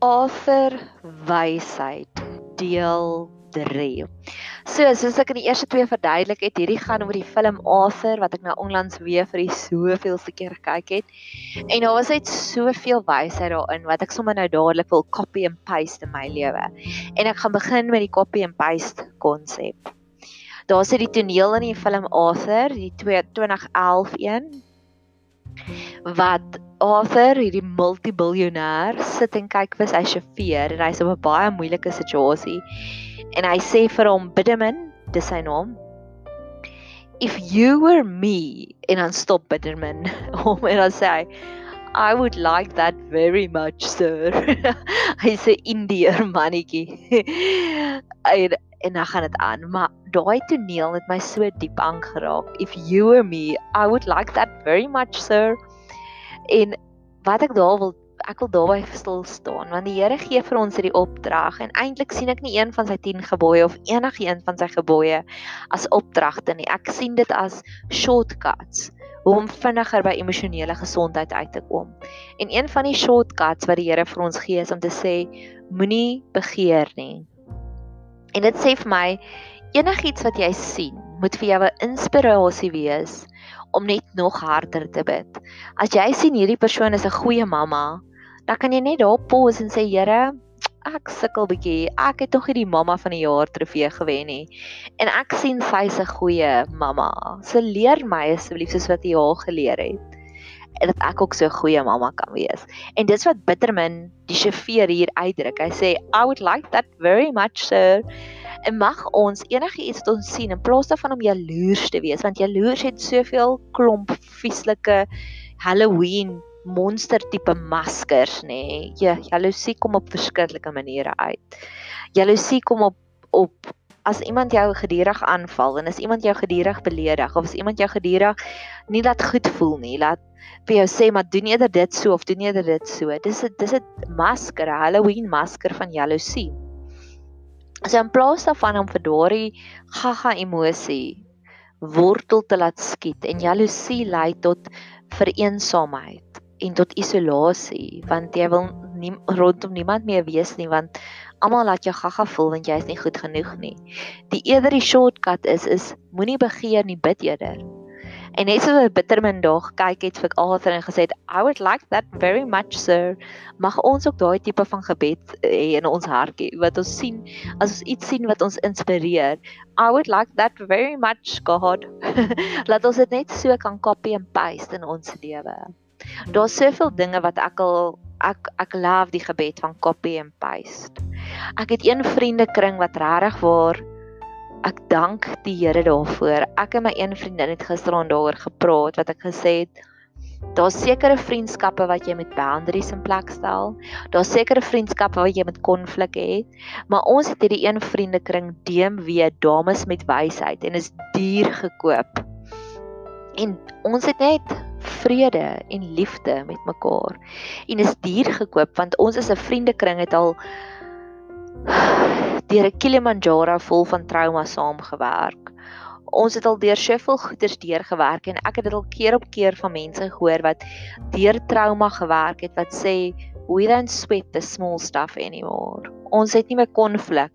Arthur wysheid deel 3. So, soos ek in die eerste twee verduidelik het, hierdie gaan oor die film Arthur wat ek nou onlangs weer vir die soveelste keer gekyk het. En daar was net soveel wysheid daarin wat ek sommer nou dadelik wil copy and paste in my lewe. En ek gaan begin met die copy and paste konsep. Daar sit die toneel in die film Arthur, die 2011 een wat Arthur, hierdie multibiljoenêr, sit en kyk vir sy sjofeur en hy's op 'n baie moeilike situasie. En hy sê vir hom, "Bidemin, dis sy naam. If you were me," en dan stop Bidemin om en dan sê hy, "I would like that very much, sir." hy sê Indiër mannetjie. en en dan gaan dit aan, maar daai toneel het my so diep aangeraak. If you were me, I would like that very much, sir. En wat ek daar wil ek wil daarby stil staan want die Here gee vir ons hierdie opdrag en eintlik sien ek nie een van sy 10 gebooie of enigiets van sy gebooie as opdragte nie. Ek sien dit as shortcuts om vinniger by emosionele gesondheid uit te kom. En een van die shortcuts wat die Here vir ons gee is om te sê moenie begeer nie. En dit sê vir my enigiets wat jy sien moet vir jou 'n inspirasie wees om net nog harder te bid. As jy sien hierdie persoon is 'n goeie mamma, dan kan jy net daar pause en sê Here, ek sukkel bietjie. Ek het tog hierdie mamma van die jaar trofee gewen nie. En ek sien sy's 'n goeie mamma. So leer my asseblief soos wat jy haar geleer het dat ek ook so 'n goeie mamma kan wees. En dis wat Bitterman die chauffeur hier uitdruk. Hy sê I would like that very much sir en mag ons enige iets wat ons sien in plaas daarvan om jaloers te wees want jaloers het soveel klomp vieslike Halloween monster tipe maskers nê nee. ja jaloesie kom op verskillike maniere uit jaloesie kom op op as iemand jou gedurig aanval en as iemand jou gedurig beledig of as iemand jou gedurig nie laat goed voel nie laat vir jou sê maar doen eerder dit so of doen eerder dit so. Dis 'n dis 'n masker 'n Halloween masker van jaloesie. So in plaas daarvan om vir daardie gaga emosie wortel te laat skiet en jaloesie lei tot vereensaamheid en tot isolasie want jy wil nie rondom niemand meer wees nie want almal laat jou gaga voel want jy is nie goed genoeg nie. Die eerder die shortcut is is moenie begeer nie bid eerder. En net so 'n bittermin dag kyk het vir Arthur en gesê I would like that very much sir. Mag ons ook daai tipe van gebed hê in ons hartjie wat ons sien as ons iets sien wat ons inspireer. I would like that very much God. Laat ons dit net so kan copy and paste in ons lewe. Daar's soveel dinge wat ek al ek ek love die gebed van copy and paste. Ek het een vriendekring wat regtig waar ek dank die Here daarvoor. Ek en my een vriendin het gisteraand daaroor gepraat wat ek gesê het daar's sekere vriendskappe wat jy met boundaries in plek stel. Daar's sekere vriendskappe wat jy met konflik het. Maar ons het hierdie een vriendekring DMW dames met wysheid en is duur gekoop. En ons het net vrede en liefde met mekaar. En is duur gekoop want ons is 'n vriendekring het al deur 'n Kilimanjaro vol van trauma saamgewerk. Ons het al deur soveel goeters deurgewerk en ek het dit al keer op keer van mense gehoor wat deur trauma gewerk het wat sê we don't sweat the small stuff anymore. Ons het nie meer konflik.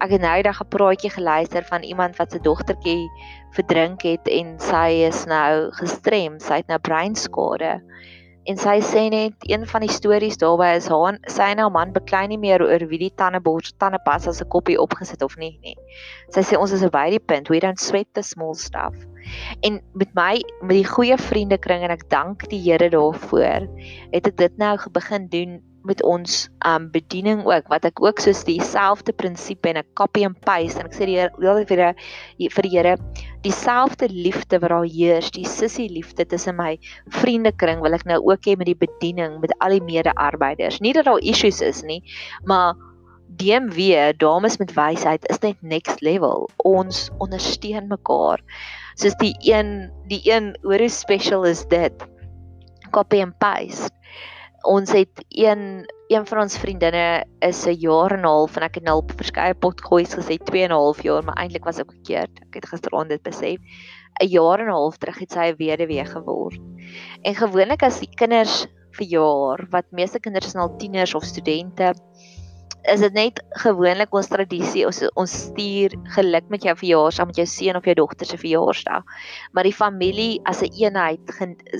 Ek het nou eendag 'n praatjie geluister van iemand wat se dogtertjie verdrink het en sy is nou gestrem, sy het nou breinskade. En sy sê net een van die stories daarby is haar sy en haar man beklei nie meer oor wie die tandebors tandepas as 'n koppie opgesit of nie nie. Sy sê ons is by die punt we don't sweat the small stuff. En met my met die goeie vriendekring en ek dank die Here daarvoor, het ek dit nou begin doen met ons um bediening ook wat ek ook soos dieselfde prinsipie en 'n copy and paste en ek sê die Here vir vir die Here dieselfde liefde wat daar heers, die sissie liefde tussen my vriendekring wil ek nou ook hê met die bediening met al die mede-arbeiders. Nie dat daar issues is nie, maar DMW, dames met wysheid is net next level. Ons ondersteun mekaar. Soos die een, die een, hoe special is dit? Copy and paste ons het een een van ons vriendinne is 'n jaar en 'n half en ek het nou op verskeie potgoeis gesê 2 en 'n half jaar, maar eintlik was ek verkeerd. Ek het gisteraand dit besef. 'n Jaar en 'n half terug het sy 'n weduwee geword. En gewoonlik as die kinders verjaar, wat meeste kinders is nou tieners of studente, is dit net gewoonlik ons tradisie ons ons stuur geluk met jou verjaarsdag met jou seun of jou dogter se verjaarsdag. Maar die familie as 'n een eenheid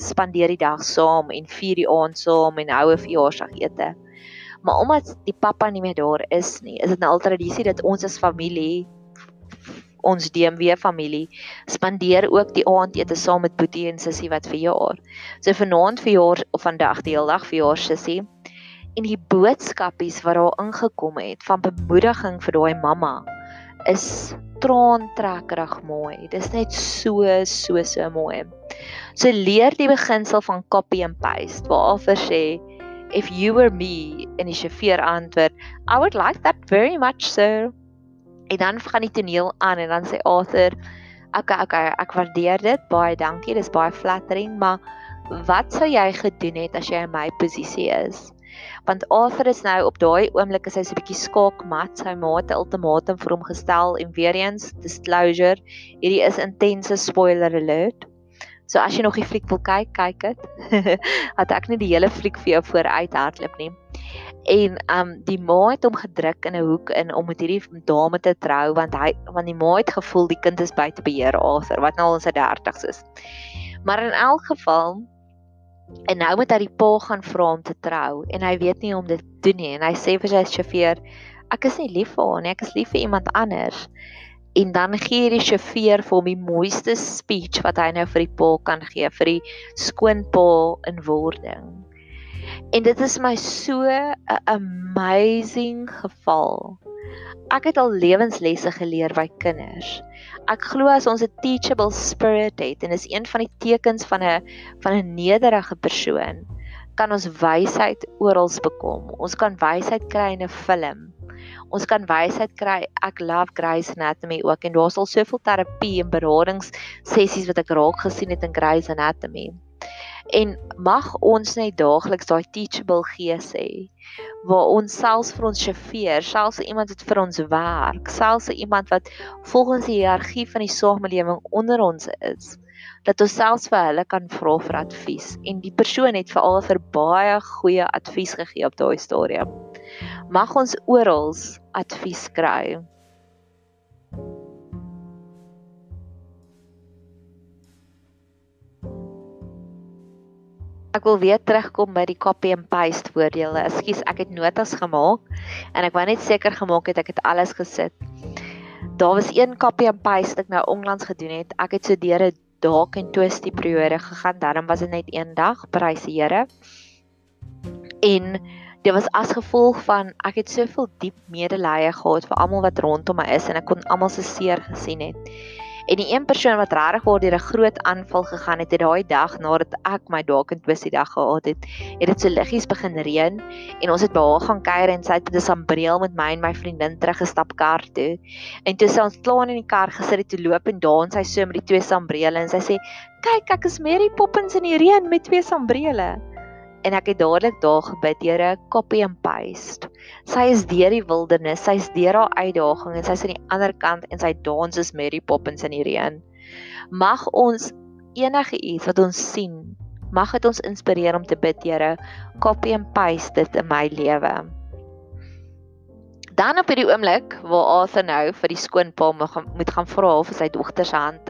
spandeer die dag saam en vier die aand saam en hou 'n verjaarsdagete. Maar omdat die pappa nie meer daar is nie, is dit nou al tradisie dat ons as familie ons DMW familie spandeer ook die aandete saam met Boetie en Sissie wat verjaar. So vanaand verjaar of vandag die hele dag verjaar Sissie en die boodskapies wat daar ingekom het van bemoediging vir daai mamma is traantrekkerig mooi. Dis net so so so mooi. So leer die beginsel van copy and paste waar Alfer sê if you were me en die chauffeur antwoord I would like that very much sir. En dan gaan die toneel aan en dan sê Arthur okay okay ek waardeer dit baie dankie dis baie flattering maar wat sou jy gedoen het as jy in my posisie is? Want Arthur is nou op daai oomblik is hy so 'n bietjie skaakmat sy ma het 'n ultimatum vir hom gestel en weer eens disclosure hierdie is intense spoiler alert. So as jy nog die fliek wil kyk kyk dit. Het ek nie die hele fliek vir jou vooruit hardloop nie. En um die ma het hom gedruk in 'n hoek in om met hierdie dame te trou want hy want die ma het gevoel die kind is buite beheer Arthur wat nou al in sy 30's is. Maar in elk geval En nou moet hy die pa gaan vra om te trou en hy weet nie om dit te doen nie en hy sê vir sy sjofeur ek is nie lief vir hom nie, ek is lief vir iemand anders. En dan gee die sjofeur vir hom die mooiste speech wat hy nou vir die pa kan gee vir die skoonpa in wording. En dit is my so 'n amazing geval. Ek het al lewenslesse geleer by kinders ek glo as ons 'n teachable spirit het en is een van die tekens van 'n van 'n nederige persoon kan ons wysheid oral bekom. Ons kan wysheid kry in 'n film. Ons kan wysheid kry. Ek love Grey's Anatomy ook en daar's al soveel terapie en beradings sessies wat ek raak gesien het in Grey's Anatomy. En mag ons net daagliks daai teachable gees hê waar ons selfs vir ons sjofeur, selfs iemand wat vir ons werk, selfs iemand wat volgens die hiërargie van die samelewing onder ons is, dat ons selfs vir hulle kan vra vir advies en die persoon het veral vir baie goeie advies gegee op daai stadium. Mag ons oral advies kry. Ek wil weer terugkom by die copy and paste voordele. Ekskuus, ek het notas gemaak en ek wou net seker gemaak het ek het alles gesit. Daar was een copy and paste wat ek nou onlangs gedoen het. Ek het so deur 'n dalk en twist die periode gegaan. Daarom was dit net een dag, prys die Here. En dit was as gevolg van ek het soveel diep medelee gehad vir almal wat rondom my is en ek kon almal se seer gesien het. En die een persoon wat regtig waar deur 'n groot aanval gegaan het, het daai dag nadat ek my dalk in twis die dag gehad het, het dit so liggies begin reën en ons het by haar gaan kuier en sy het 'n sambreel met my en my vriendin teruggestap kar toe. En toe sy ons klaar in die kar gesit het toe loop en dans sy so met die twee sambrele en sy sê: "Kyk, ek is Mary Poppins in die reën met twee sambrele." En ek het dadelik daar gebid, Here, copy and paste. Sy is deur die wildernis, sy is deur haar uitdaging en sy is aan die ander kant en sy dans is Mary Poppins in die reën. Mag ons enige iets wat ons sien, mag dit ons inspireer om te bid, Here, copy and paste dit in my lewe. Dan op hierdie oomblik waar Arthur nou vir die skoonpa moet gaan vra of sy dogter se hand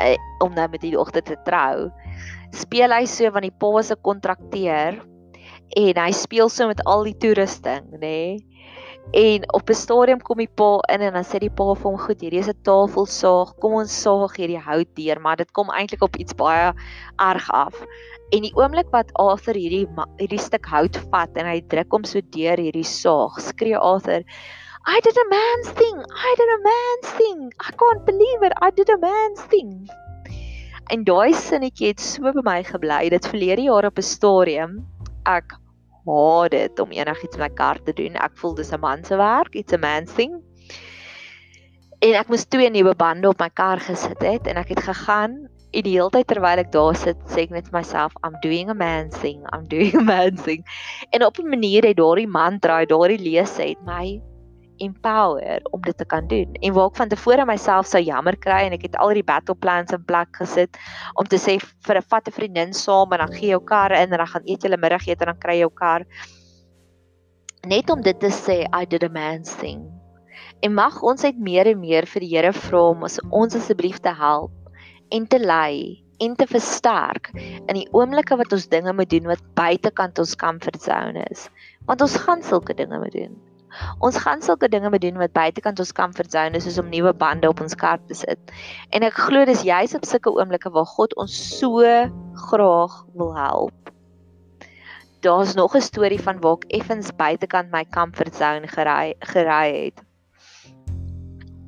uh, om nou met die dogter te trou speel hy so van die pa se kontrakteur en hy speel so met al die toerusting, nê? Nee? En op 'n stadium kom die pa in en dan sê die pa vir hom: "Goed, hierdie is 'n tafelsaag. Kom ons saag hierdie hout deur, maar dit kom eintlik op iets baie erg af." En die oomblik wat Arthur hierdie hierdie stuk hout vat en hy druk hom so deur hierdie saag, skree Arthur: "I did a man's thing. I did a man's thing. I can't believe it. I did a man's thing." En daai sinnetjie het so by my gebly. Dit verlede jaar op 'n stadium ek haat dit om enigiets met my kar te doen. Ek voel dis 'n man se werk, it's a man's thing. En ek moes twee nuwe bande op my kar gesit het en ek het gegaan en die hele tyd terwyl ek daar sit, sê ek net vir myself, I'm doing a man's thing, I'm doing a man's thing. En op 'n manier het daardie mantra, daardie lese het my empower om dit te kan doen. En waar ek van tevore myself sou jammer kry en ek het al die battle plans in plek gesit om te sê vir 'n vat 'n vriendin saam en dan gee jou kar in en dan gaan eet julle middagete en dan kry jy jou kar. Net om dit te sê I did a man's thing. En mag ons uit meer en meer vir die Here vra om ons asseblief te help en te lei en te versterk in die oomblikke wat ons dinge moet doen wat buitekant ons comfort zone is. Want ons gaan sulke dinge moet doen. Ons gaan sulke dinge moet doen wat buitekant ons comfort zone is, soos om nuwe bande op ons kar te sit. En ek glo dis juis op sulke oomblikke waar God ons so graag wil help. Daar's nog 'n storie van waar ek effens buitekant my comfort zone gery gery het.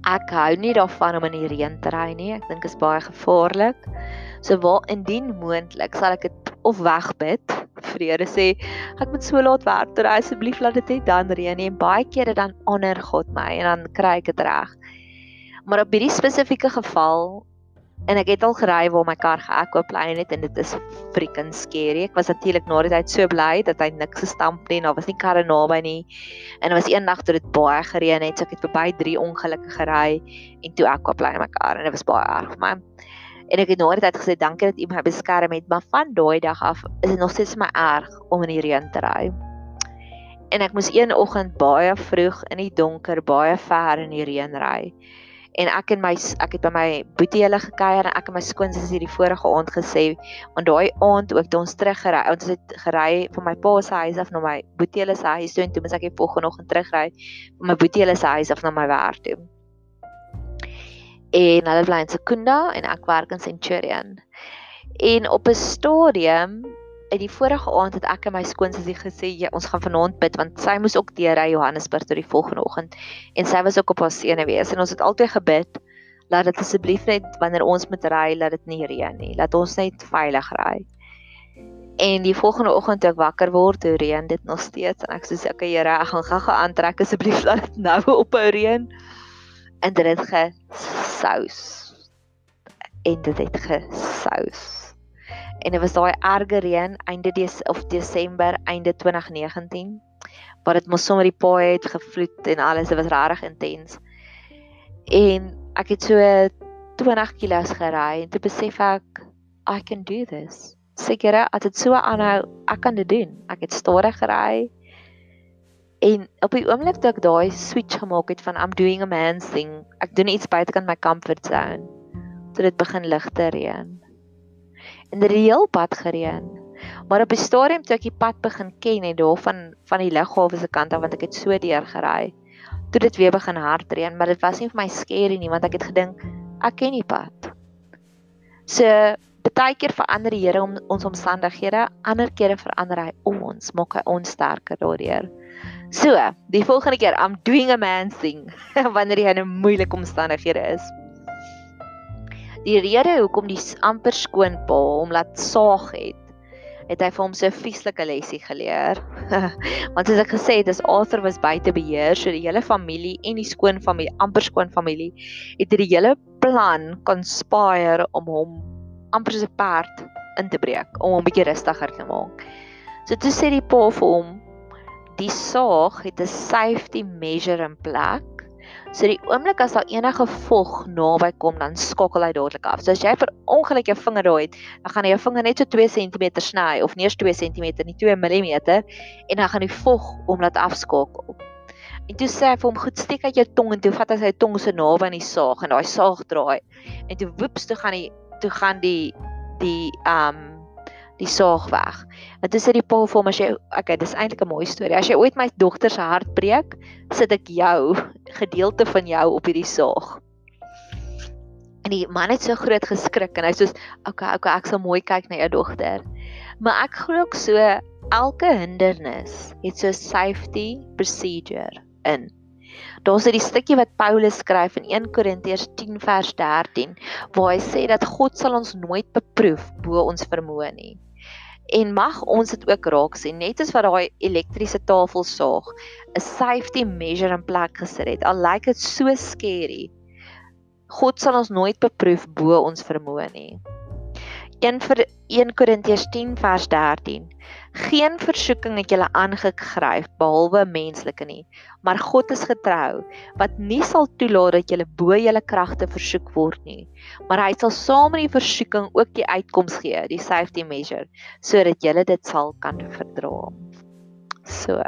Ek hou nie daarvan om in die reën te ry nie. Ek dink dit is baie gevaarlik. So waar indien moontlik sal ek dit of wegbid. Vrede sê ek moet so laat werk dat asseblief laat dit net dan reën en baie kere dan honor God my en dan kry ek dit reg. Maar op hierdie spesifieke geval en ek het al gery waar my kar geaquaplane het en dit is freaking scary. Ek was natuurlik na die tyd so bly dat hy niks gestamp nie en daar was nie karre naby nie. En dit was eendag toe dit baie gereën het, so ek het verby 3 ongelukke gery en toe aquaplane my kar en dit was baie erg vir my. En ek het nou net gesê dankie dat u my beskerm het, maar van daai dag af is dit nog steeds my erg om in die reën te ry. En ek moes een oggend baie vroeg in die donker, baie ver in die reën ry. En ek en my ek het by my boetie hulle gekuier en ek en my skoonsis het die vorige aand gesê, want daai aand ook toe ons teruggery, ons het gery van my pa se huis af na my boetie hulle se huis toe en toe moet ek die volgende oggend terugry van my boetie hulle se huis af na my werk toe en hulle bly in Sekunda en ek werk in Centurion. En op 'n stadium uit die vorige aand het ek en my skoonsussie gesê ja, ons gaan vanaand bid want sy moes ook deur ry Johannesburg tot die volgende oggend en sy was ook op haar senuwees en ons het altyd gebid laat dit asseblief net wanneer ons moet ry laat dit nie reën nie. Laat ons net veilig ry. En die volgende oggend toe ek wakker word, toe reën dit nog steeds en ek sê okay Here, ek gaan gou-gou aantrek asseblief laat dit nou ophou reën. En dit het gesous. En dit het gesous. En dit was daai erge reën einde des of Desember einde 2019 waar dit mos sommer die paai het gevloed en alles dit was regtig intens. En ek het so 20 kg gery en toe besef ek I can do this. Seker as dit so aanhou, ek kan dit doen. Ek het stadig gery. En op die oomblik toe ek daai switch gemaak het van I'm doing a man's thing, ek doen iets buitekant my comfort zone, toe dit begin ligter reën. En dit het heel pad gereën. Maar op die stadium toe ek die pad begin ken en daar van van die lughawe se kant af want ek het so deur gery, toe dit weer begin hard reën, maar dit was nie vir my scary nie want ek het gedink ek ken die pad. So baie keer verander die Here om ons omstandighede, ander kere verander hy ons, maak hy ons sterker daardeur. So, die volgende keer I'm doing a man thing wanneer jy in 'n moeilike omstandighede is. Die rede hoekom die amper skoonpa hom laat saag het, het hy vir hom so 'n vieslike lesie geleer. Want soos ek gesê het, as Arthur was buite beheer, so die hele familie en die skoonfamilie, amper skoonfamilie, het die hele plan conspire om hom amper so 'n perd in te breek, om hom bietjie rustiger te maak. So toe sê die pa vir hom, die saag het 'n safety measure in plek. So die oomblik as daar enige vog naby kom, dan skakel hy dadelik af. So as jy vir ongeluk jou vinger daai het, dan gaan jy jou vinger net so 2 cm sny of nie eens 2 cm nie, 2 mm en dan gaan die vog om laat afskakel. En toe sê hy vir hom, "Goed, steek uit jou tong en toe vat hy sy tong so naby aan die saag en daai saag draai. En toe woeps toe gaan die toe gaan die die um die saag weg. En dit is die pa vir hom as jy okay, dis eintlik 'n mooi storie. As jy ooit my dogter se hart breek, sit ek jou gedeelte van jou op hierdie saag. En die man het so groot geskrik en hy sê, "Okay, okay, ek sal mooi kyk na jou dogter." Maar ek glo ook so elke hindernis het so 'n safety procedure in. Daar's 'n stukkie wat Paulus skryf in 1 Korintiërs 10 vers 13 waar hy sê dat God sal ons nooit beproef bo ons vermoë nie. En mag ons dit ook raak sien net as wat daai elektriese tafelsaag 'n safety measure in plek gesit het. Al lyk dit so skerry. God sal ons nooit beproef bo ons vermoë nie. 1 vir 1 Korintiërs 10 vers 13. Geen versoeking het julle aangegryp behalwe menslike nie, maar God is getrou wat nie sal toelaat dat julle bo julle kragte versoek word nie, maar hy sal saam met die versoeking ook die uitkoms gee, die safety measure, sodat julle dit sal kan verdra. So.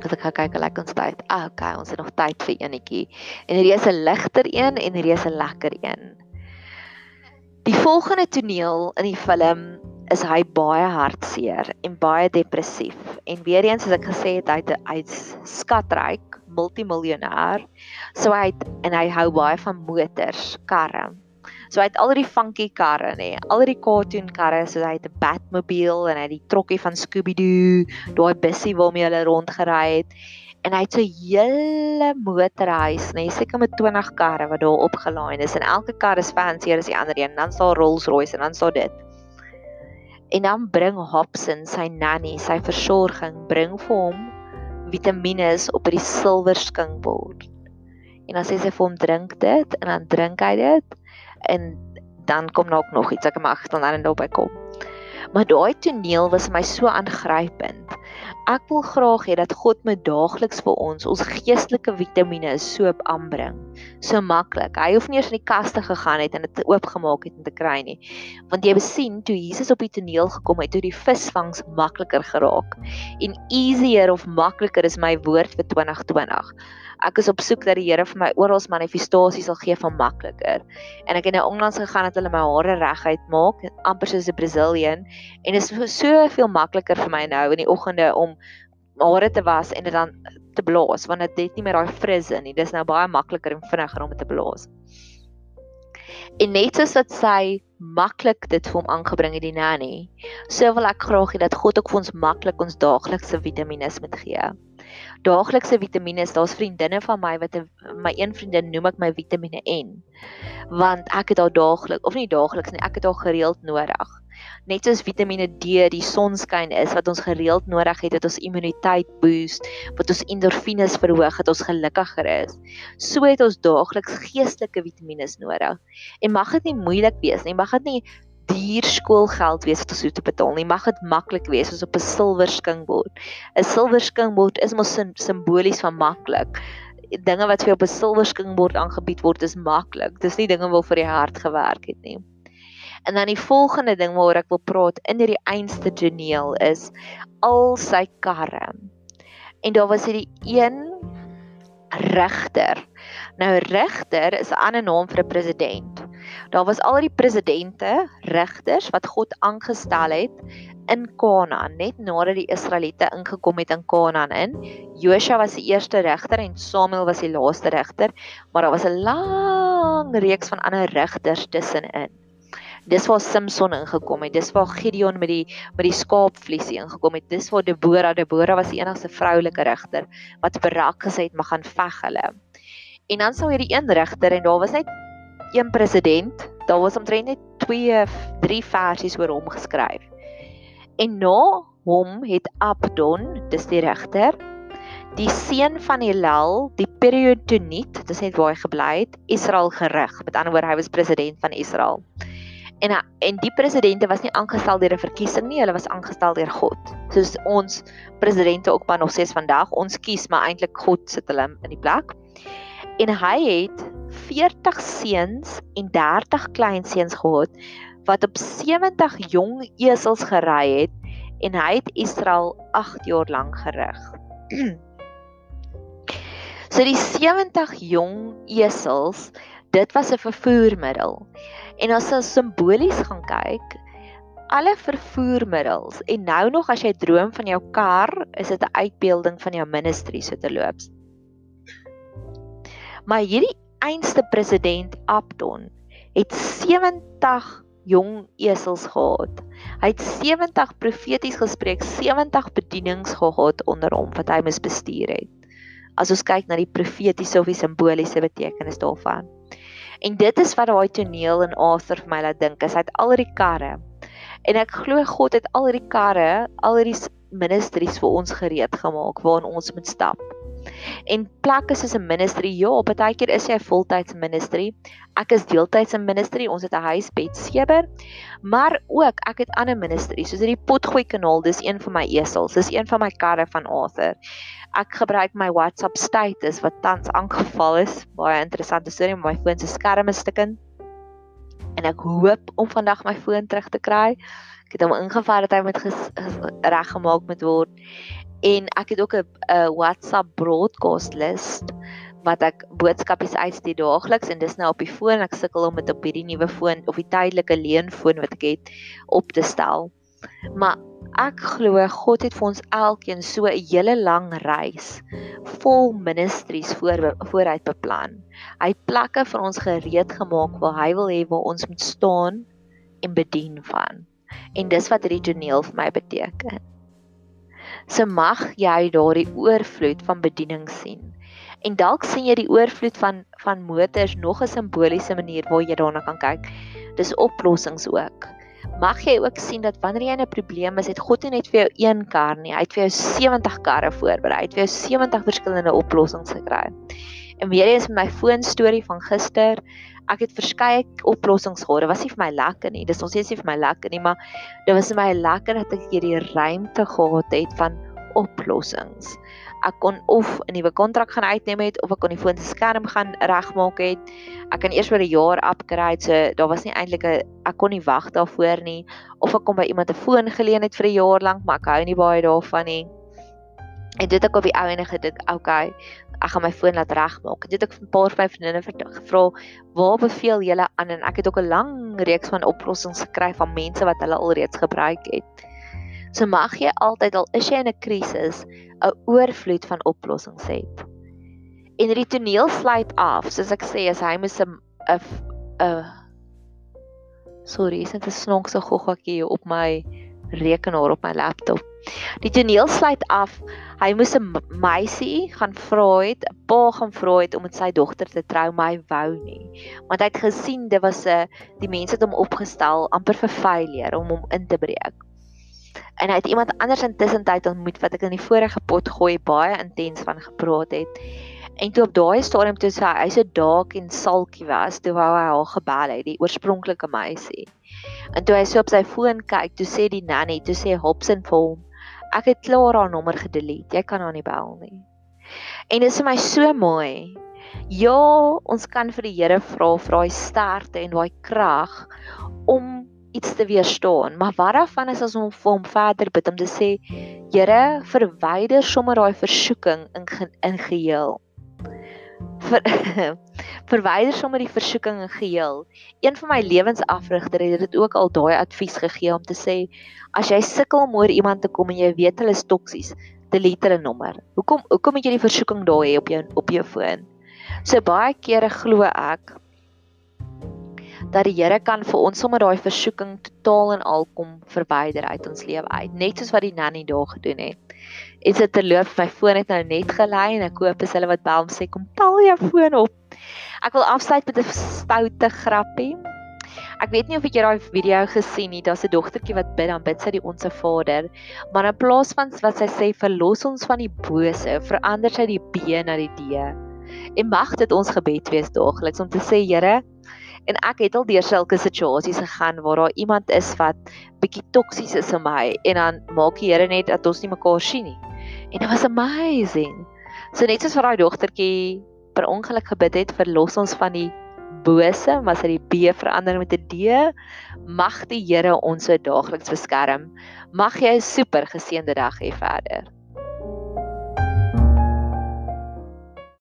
As ek kyk hoe lekker ons tyd. Ah, okay, ons het nog tyd vir enetjie. En hierdie is 'n ligter een en hierdie is 'n lekker een. Die volgende toneel in die film is hy baie hartseer en baie depressief. En weer eens soos ek gesê het, hy hy's skatryk, multimiljonair. So hy het en hy hou baie van motors, karre. So hy het al die funky karre nê, al die cartoon karre, so hy het 'n Batmobile en hy het die trokkie van Scooby-Doo, daai bussie waarmee hulle rondgery het. En hy het so 'n hele motorhuis, nê, seker met 20 karre wat daar opgelaai is en elke kar is fancier as die ander een. Dan sal Rolls-Royce en dan sal dit. En dan bring Hobson sy nanny, sy versorging, bring vir hom vitamiene op die silwer skinkbord. En dan sê sy vir hom drink dit en dan drink hy dit en dan kom daar ook nog iets ek mag dan dan daarby kom. Maar daai toneel was my so aangrypend. Ek wil graag hê dat God my daagliks vir ons ons geestelike vitamiene so aanbring. So maklik. Hy hoef nie eers in die kaste gegaan het en dit oopgemaak het om te kry nie. Want jy besien toe Jesus op die toneel gekom het, toe die visvangs makliker geraak. En easier of makliker is my woord vir 2020 ek is op soek dat die Here vir my oral manifestasies sal gee van makliker. En ek het nou onlangs gegaan dat hulle my hare reguit maak, amper soos 'n Brazilian, en dit is soveel makliker vir my nou in die oggende om hare te was en dit dan te blaas want dit het nie meer daai frizz in nie. Dis nou baie makliker en vinniger om dit te blaas. En net soos wat sy maklik dit vir hom aangebring het die nanny, so wil ek graag hê dat God ook vir ons maklik ons daaglikse vitamiene moet gee daaglikse vitamiene. Daar's vriendinne van my wat my een vriendin noem ek my Vitamiene N. Want ek het haar daagliks of nie daagliks nie, ek het haar gereeld nodig. Net soos Vitamiene D die sonskyn is wat ons gereeld nodig het dat ons immuniteit boost, wat ons endorfines verhoog, dat ons gelukkiger is. So het ons daagliks geestelike vitamiene nodig. En mag dit nie moeilik wees nie, mag dit nie duur skoolgeld wees wat ons moet betaal nie. Mag dit maklik wees soos op 'n silwer skinkbord. 'n Silwer skinkbord is mos simbolies van maklik. Dinge wat vir jou op 'n silwer skinkbord aangebied word is maklik. Dis nie dinge waarvoor jy hard gewerk het nie. En dan die volgende ding waaroor ek wil praat in hierdie einste geneel is al sy karre. En daar was hierdie een regter. Nou regter is 'n ander naam vir 'n president. Daar was al die presidente, regters wat God aangestel het in Kanaan net nadat die Israeliete ingekom het in Kanaan in. Josua was die eerste regter en Samuel was die laaste regter, maar daar was 'n lang reeks van ander regters tussenin. Dis waar Samson ingekom het. Dis waar Gideon met die met die skaapvliesie ingekom het. Dis waar Deborah, Deborah was die enigste vroulike regter wat Barak gesê het mag gaan veg hulle. En dan sou hierdie een regter en daar was net een president, daar was omtrent net 2 3 versies oor hom geskryf. En na hom het Abdon, dis die regter, die seun van Hillel, die periodoniet, dis net waar hy gebly het, Israel gerig. Met ander woorde, hy was president van Israel. En en die presidente was nie aangestel deur 'n verkiesing nie, hulle was aangestel deur God. Soos ons presidente ook maar nog steeds vandag, ons kies maar eintlik God sit hulle in die plek. En hy het 40 seuns en 30 kleinseuns gehad wat op 70 jong esels gery het en hy het Israel 8 jaar lank gerig. so die 70 jong esels, dit was 'n vervoermiddel. En as ons simbolies gaan kyk, alle vervoermiddels en nou nog as jy droom van jou kar, is dit 'n uitbeelding van jou ministry so te loop. Maar hierdie einste president Abdon het 70 jong esels gehad. Hy het 70 profeties gespreek, 70 bedienings gehad onder hom wat hy mis bestuur het. As ons kyk na die profetiese of die simboliese betekenis daarvan. En dit is wat daai toneel in Arthur vir my laat dink, is hy het al die karre. En ek glo God het al die karre, al die ministries vir ons gereed gemaak waarin ons moet stap. En plekke soos 'n ministry, ja, partykeer is jy 'n voltydse ministry. Ek is deeltyds in ministry. Ons het 'n huisbed sewer. Maar ook ek het ander ministries, soos hierdie potgooi kanaal, dis een van my esels. Dis een van my karre van Arthur. Ek gebruik my WhatsApp status wat tans aangeval is. Baie interessante storie, maar my foon se skerm is stukkend. En ek hoop om vandag my foon terug te kry. Ek het hom ingevat dat hy met reggemaak moet word en ek het ook 'n WhatsApp broadcast list wat ek boodskapies uitstuur daagliks en dis nou op die foon ek sukkel om dit op hierdie nuwe foon of die tydelike leenfoon wat ek het op te stel. Maar ek glo God het vir ons elkeen so 'n hele lang reis vol ministries voor vooruit beplan. Hy het plekke vir ons gereed gemaak waar hy wil hê waar ons moet staan en bedien van. En dis wat hierdie toneel vir my beteken se mag jy daardie oorvloed van bediening sien. En dalk sien jy die oorvloed van van motors nog 'n simboliese manier waar jy daarna kan kyk. Dis oplossings ook. Mag jy ook sien dat wanneer jy in 'n probleem is, het God nie net vir jou een kar nie, hy het vir jou 70 karre voorberei. Hy het vir jou 70 verskillende oplossings gekry. En weer eens met my foon storie van gister, ek het verskeie oplossings gehad. Dit was nie vir my lekker nie. Dis nog steeds nie vir my lekker nie, maar dit was vir my lekker dat ek hierdie ruimte gehad het van oplossings. Ek kon of 'n nuwe kontrak gaan uitneem het of ek kon die foon se skerm gaan regmaak het. Ek kan eers vir 'n jaar upgrade, so daar was nie eintlik 'n ek kon nie wag daarvoor nie of ek kon by iemand 'n foon geleen het vir 'n jaar lank, maar ek hou nie baie daarvan nie. En dit ek op die ou ene gedink, okay, ek gaan my foon laat regmaak. Dit het ek 'n paar vyf vriendinne gevra, "Waar beveel julle aan?" En ek het ook 'n lang reeks van oplossings gekry van mense wat hulle alreeds gebruik het. So mag jy altyd al is jy in 'n krisis, 'n oorvloed van oplossings hê. En die toneel sluit af, soos ek sê, as hy moet 'n 'n Sorry, is dit 'n snonkse goggatjie op my rekenaar op my laptop. Die toneel sluit af. Hy moes 'n meisie gaan vra het, 'n pa gaan vra het om met sy dogter te trou, maar hy wou nie. Want hy het gesien dit was 'n die mense het hom opgestel amper vir failure om hom in te breek. En hy het iemand anders intussen tyd ontmoet wat ek in die vorige pot gooi baie intens van gepraat het. En toe op daai stadium toe sy hy so dalk en salkie was, toe wou hy haar gebel het, die oorspronklike meisie. En toe hy so op sy foon kyk, toe sê die nanny, toe sê Hobson vir hom, ek het klaar haar nommer gedelete. Jy kan haar nie bel nie. En dit is vir my so mooi. Ja, ons kan vir die Here vra vir daai sterkte en daai krag om iets te weerstaan. Maar wat daarvan is as ons vir hom verder bid om te sê, Here, verwyder sommer daai versoeking in in geheel ver, verwyder sommer die versoeking in geheel. Een van my lewensafrigter het dit ook al daai advies gegee om te sê as jy sukkel om oor iemand te kom en jy weet hulle is toksies, delete hulle nommer. Hoekom hoekom het jy die versoeking daar hê op jou op jou foon? So baie kere glo ek dat die Here kan vir ons sommer daai versoeking totaal en al kom verwyder uit ons lewe uit, net soos wat die nanny daar gedoen het. En sy terloop my foon het nou net gelei en ek hoop as hulle wat bel om sê kom tel jou foon op. Ek wil afsluit met 'n stoute grappie. Ek weet nie of jy daai video gesien het, daar's 'n dogtertjie wat bid dan bid sy die onsse Vader, maar in plaas van wat sy sê verlos ons van die bose, verander sy die B na die D. En mag dit ons gebed wees daagliks om te sê Here, En ek het al deur sulke situasies gegaan waar daar iemand is wat bietjie toksies is in my en dan maak die Here net dat ons nie mekaar sien nie. En dit was amazing. So net soos vir daai dogtertjie per ongeluk gebid het verlos ons van die bose, maar sy die B verander met 'n D. Mag die Here ons so daagliks beskerm. Mag jy 'n super geseënde dag hê verder.